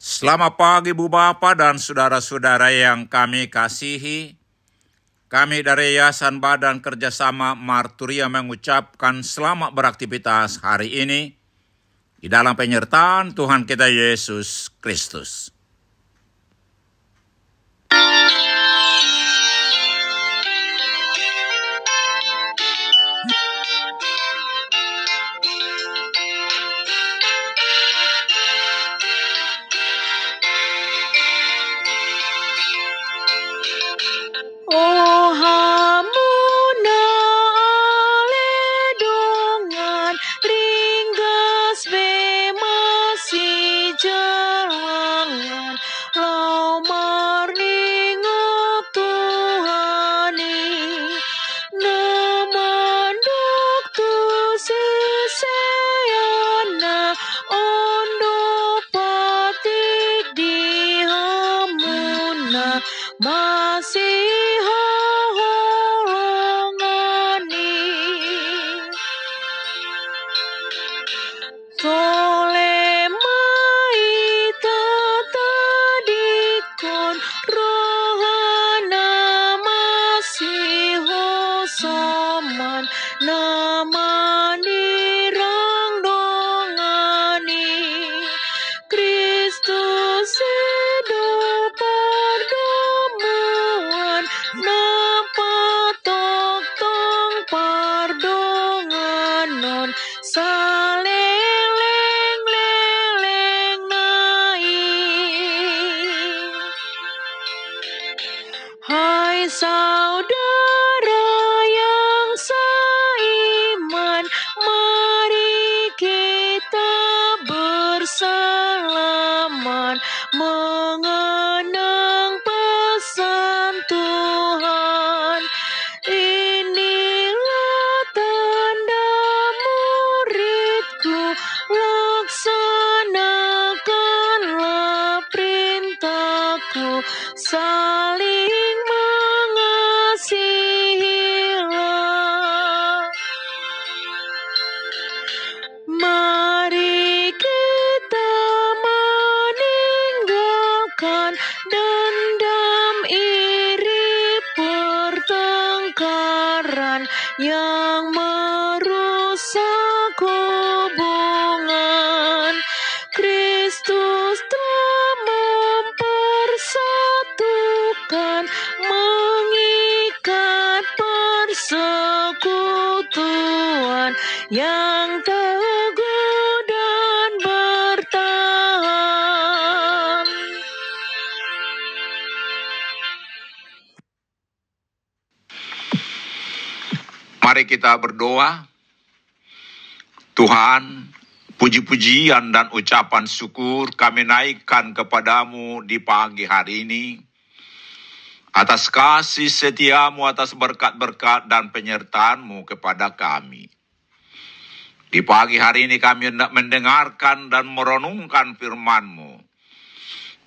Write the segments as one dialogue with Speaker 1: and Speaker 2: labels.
Speaker 1: Selamat pagi Bu Bapak dan saudara-saudara yang kami kasihi. Kami dari Yayasan Badan Kerjasama Marturia mengucapkan selamat beraktivitas hari ini di dalam penyertaan Tuhan kita Yesus Kristus.
Speaker 2: Saudara yang seiman, mari kita bersalaman mengenang pesan Tuhan. Inilah tanda muridku, laksanakanlah perintahku, saling meninggalkan dendam iri pertengkaran yang merusak hubungan. Kristus telah mempersatukan, mengikat persekutuan yang
Speaker 1: Mari kita berdoa. Tuhan, puji-pujian dan ucapan syukur kami naikkan kepadamu di pagi hari ini. Atas kasih setiamu, atas berkat-berkat dan penyertaanmu kepada kami. Di pagi hari ini kami hendak mendengarkan dan merenungkan firman-Mu.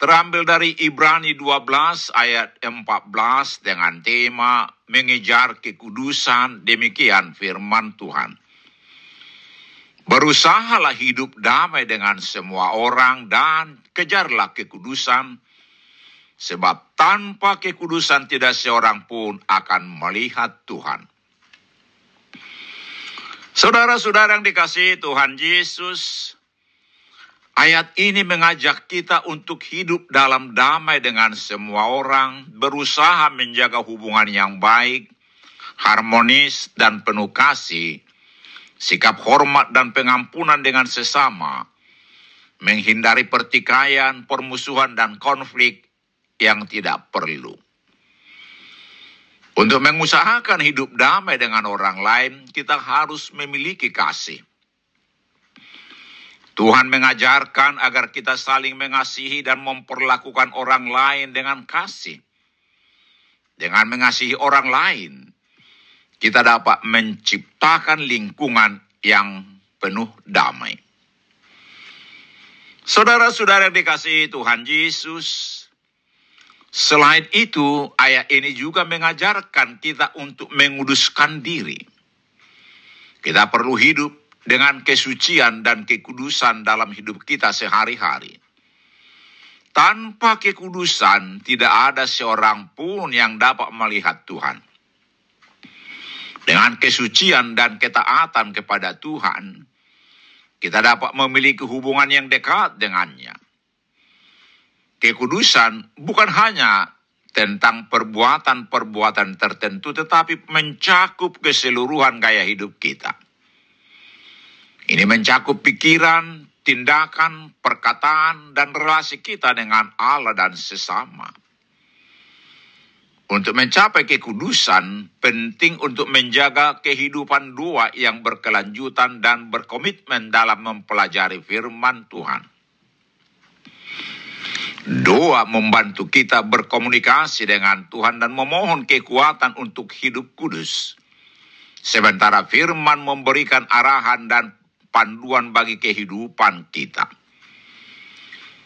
Speaker 1: terambil dari Ibrani 12 ayat 14 dengan tema mengejar kekudusan demikian firman Tuhan. Berusahalah hidup damai dengan semua orang dan kejarlah kekudusan sebab tanpa kekudusan tidak seorang pun akan melihat Tuhan. Saudara-saudara yang dikasihi Tuhan Yesus, Ayat ini mengajak kita untuk hidup dalam damai dengan semua orang, berusaha menjaga hubungan yang baik, harmonis, dan penuh kasih, sikap hormat dan pengampunan dengan sesama, menghindari pertikaian, permusuhan, dan konflik yang tidak perlu. Untuk mengusahakan hidup damai dengan orang lain, kita harus memiliki kasih. Tuhan mengajarkan agar kita saling mengasihi dan memperlakukan orang lain dengan kasih. Dengan mengasihi orang lain, kita dapat menciptakan lingkungan yang penuh damai. Saudara-saudara yang dikasihi Tuhan Yesus, selain itu ayat ini juga mengajarkan kita untuk menguduskan diri. Kita perlu hidup dengan kesucian dan kekudusan dalam hidup kita sehari-hari. Tanpa kekudusan, tidak ada seorang pun yang dapat melihat Tuhan. Dengan kesucian dan ketaatan kepada Tuhan, kita dapat memiliki hubungan yang dekat dengannya. Kekudusan bukan hanya tentang perbuatan-perbuatan tertentu, tetapi mencakup keseluruhan gaya hidup kita. Ini mencakup pikiran, tindakan, perkataan, dan relasi kita dengan Allah dan sesama. Untuk mencapai kekudusan, penting untuk menjaga kehidupan doa yang berkelanjutan dan berkomitmen dalam mempelajari firman Tuhan. Doa membantu kita berkomunikasi dengan Tuhan dan memohon kekuatan untuk hidup kudus. Sementara firman memberikan arahan dan panduan bagi kehidupan kita.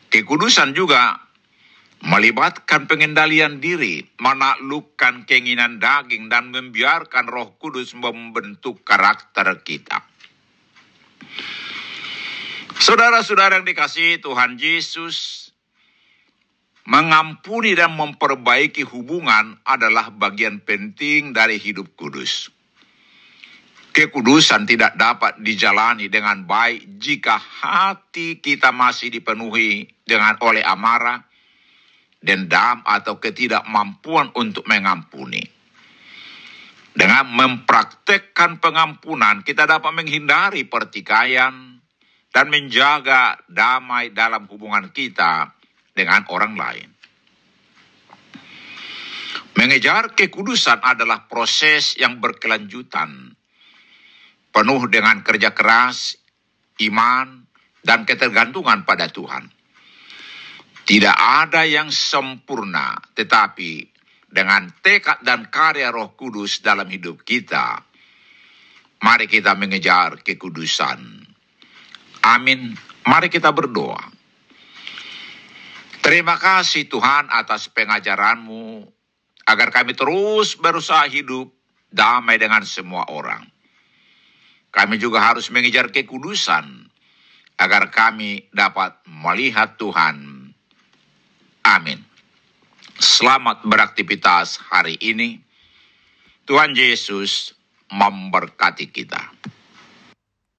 Speaker 1: Kekudusan juga melibatkan pengendalian diri, menaklukkan keinginan daging, dan membiarkan Roh Kudus membentuk karakter kita. Saudara-saudara yang dikasihi Tuhan Yesus, mengampuni dan memperbaiki hubungan adalah bagian penting dari hidup kudus. Kekudusan tidak dapat dijalani dengan baik jika hati kita masih dipenuhi dengan oleh amarah, dendam atau ketidakmampuan untuk mengampuni. Dengan mempraktekkan pengampunan, kita dapat menghindari pertikaian dan menjaga damai dalam hubungan kita dengan orang lain. Mengejar kekudusan adalah proses yang berkelanjutan, penuh dengan kerja keras, iman, dan ketergantungan pada Tuhan. Tidak ada yang sempurna, tetapi dengan tekad dan karya Roh Kudus dalam hidup kita, mari kita mengejar kekudusan. Amin. Mari kita berdoa. Terima kasih Tuhan atas pengajaranmu agar kami terus berusaha hidup damai dengan semua orang. Kami juga harus mengejar kekudusan agar kami dapat melihat Tuhan. Amin. Selamat beraktivitas hari ini. Tuhan Yesus memberkati kita.